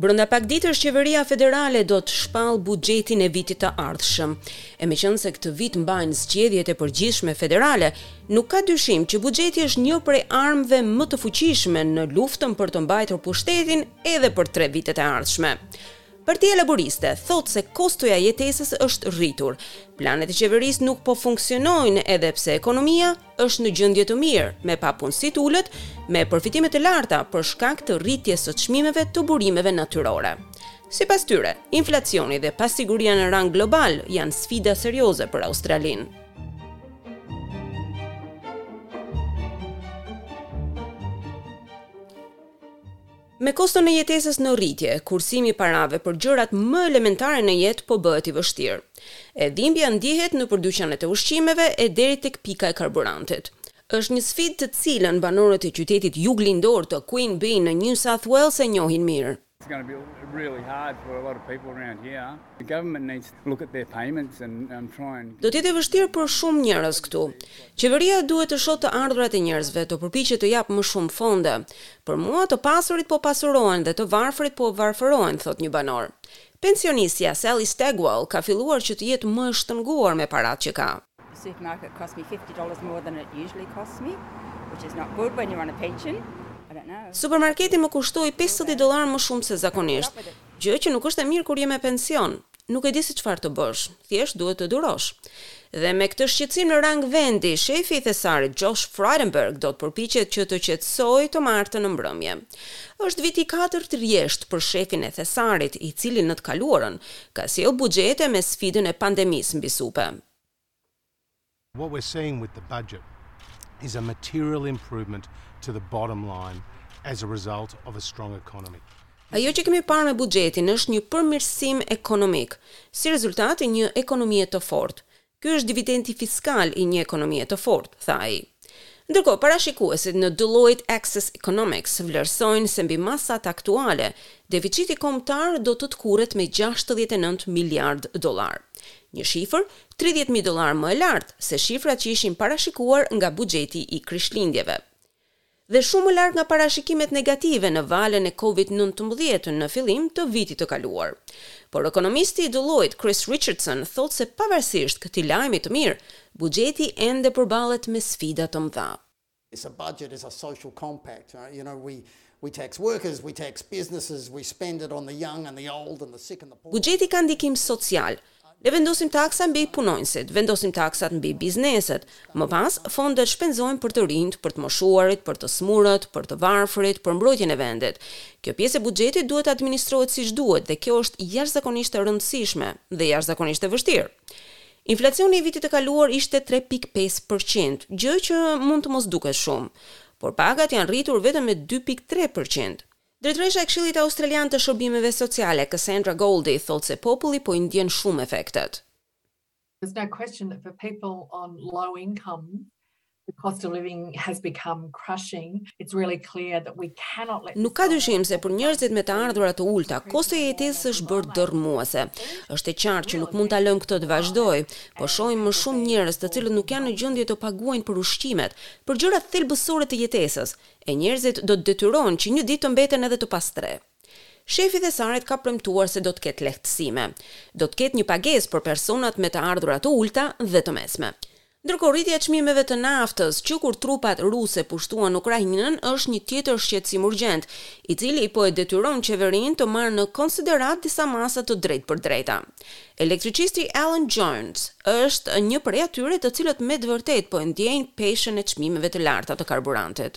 Brenda pak ditësh qeveria federale do të shpallë buxhetin e vitit të ardhshëm. E meqenëse këtë vit mbahen zgjedhjet e përgjithshme federale, nuk ka dyshim që buxheti është një prej armëve më të fuqishme në luftën për të mbajtur pushtetin edhe për tre vitet e ardhshme. Partia Laboriste thotë se kostoja e jetesës është rritur. Planet e qeverisë nuk po funksionojnë edhe pse ekonomia është në gjendje të mirë, me papunësi të ulët, me përfitime të larta për shkak të rritjes së çmimeve të burimeve natyrore. Sipas tyre, inflacioni dhe pasiguria në rang global janë sfida serioze për Australinë. Me koston e jetesës në rritje, kursimi i parave për gjërat më elementare në jetë po bëhet i vështirë. E dhimbja ndihet nëpër dyqanet e ushqimeve e deri tek pika e karburantit. Është një sfidë të cilën banorët e qytetit juglindor të Queanbeyan në New South Wales e njohin mirë. Do të jetë e vështirë për shumë njerëz këtu. Qeveria duhet të shohë të ardhurat e njerëzve, të përpiqet të japë më shumë fonde. Për mua, të pasurit po pasurohen dhe të varfërit po varfërohen, thotë një banor. Pensionistja Sally Stagwell ka filluar që të jetë më e shtrënguar me paratë që ka. Supermarketi më kushtoi pesëdhjetë dollarë më shumë se zakonisht, gjë që nuk është e mirë kur je me pension. Nuk e di se çfarë të bësh, thjesht duhet të durosh. Dhe me këtë shqetësim në rang vendi, shefi i thesarit, Josh Frydenberg, do të përpiqet që të qetësojë të martën në mbrëmje. Është viti i katërt rresht për shefin e thesarit, i cili në të kaluarën ka sjellë buxhete me sfidën e pandemisë mbi supe. What we're seeing with the budget is a material improvement to the bottom line as a result of a strong economy. Ajo që kemi parë me buxhetin është një përmirësim ekonomik, si rezultat i një ekonomie të fortë. Ky është dividendi fiskal i një ekonomie të fortë, tha ai. Ndërkohë, parashikuesit në Deloitte Access Economics vlerësojnë se mbi masat aktuale, deficiti kombëtar do të tkurret me gjashtëdhjetë e nëntë miliardë dollarë. Një shifër tridhjetë mijë dollarë më e lartë se shifrat që ishin parashikuar nga buxheti i Krishtlindjeve. Dhe shumë më lart nga parashikimet negative në valën e Covid nëntëmbëdhjetë në fillim të vitit të kaluar. Por ekonomisti i Deloitte, Chris Richardson thotë se pavarësisht këtij lajmi të mirë, Buxheti ende përballet me sfida të mëdha. It's a budget is a social compact right you know we we tax workers we tax businesses we spend it on the young and the old and the sick and the poor. Buxheti ka ndikim social. Ne vendosim taksa mbi punonjësit, vendosim taksat mbi bizneset. Më pas, fondet shpenzohen për të rinjtë, për të moshuarit, për të sëmurët, për të varfërit, për mbrojtjen e vendit. Kjo pjesë e buxhetit duhet të administrohet siç duhet dhe kjo është jashtëzakonisht e rëndësishme dhe jashtëzakonisht e vështirë. Inflacioni i vitit të kaluar ishte tre pikë pesë për qind, gjë që mund të mos duket shumë, por pagat janë rritur vetëm me dy pikë tre për qind. Drejtoresha e Këshillit Australian të Shërbimeve Sociale, Cassandra Goldie, thotë se populli po i ndien shumë efektet. Nuk ka dyshim se për njerëzit me të ardhura të ulëta, kosto e jetesës është bërë dërrmuese. Është e qartë që nuk mund ta lëmë këtë të vazhdojë. Po shohim më shumë njerëz të cilët nuk janë në gjendje të paguajnë për ushqimet, për gjërat thelbësore të jetesës, e njerëzit do të detyrohen që një ditë të mbeten edhe të pastrehë. Shefi i thesarit ka premtuar se do të ketë lehtësime. Do të ketë një pagesë për personat me të ardhura të ulëta dhe të mesme. Ndërkohë rritja e çmimeve të naftës, që kur trupat ruse pushtuan Ukrainën, është një tjetër shqetësim urgjent, i cili po e detyron qeverinë të marrë në konsideratë disa masa të drejtpërdrejta. Elektricisti Alan Jones është një prej atyre të cilët me të vërtetë po e ndiejnë peshën e çmimeve të larta të karburantit.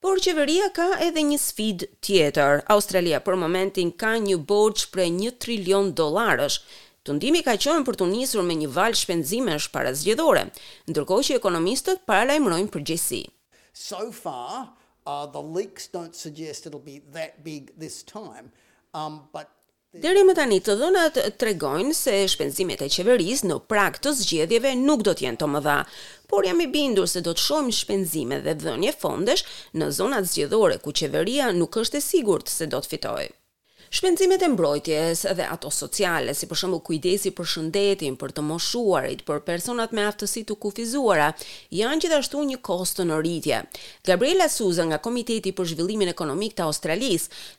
Por qeveria ka edhe një sfidë tjetër. Australia për momentin ka një borxh prej një trilion dollarësh. Tundimi ka qenë për t'u nisur me një valë shpenzimesh parazgjedhore, ndërkohë që ekonomistët paralajmërojnë përgjegjësi. So far, the leaks don't suggest it'll be that big this time, but Deri më tani të dhënat tregojnë se shpenzimet e qeverisë në prag të zgjedhjeve nuk do të jenë të mëdha, por jam i bindur se do të shohim shpenzime dhe dhënie fondesh në zonat zgjedhore ku qeveria nuk është e sigurt se do të fitojë. Shpenzimet e mbrojtjes dhe ato sociale, si për shembull kujdesi për shëndetin, për të moshuarit, për personat me aftësi të kufizuara, janë gjithashtu një kosto në rritje. Gabriela D'Souza nga Komiteti për Zhvillimin Ekonomik të Australisë,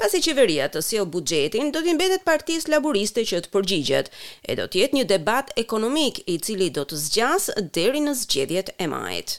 Pasi qeveria të sjellë buxhetin, do t'i mbetet Partisë Laburiste që të përgjigjet, e do të jetë një debat ekonomik i cili do të zgjasë deri në zgjedhjet e majit.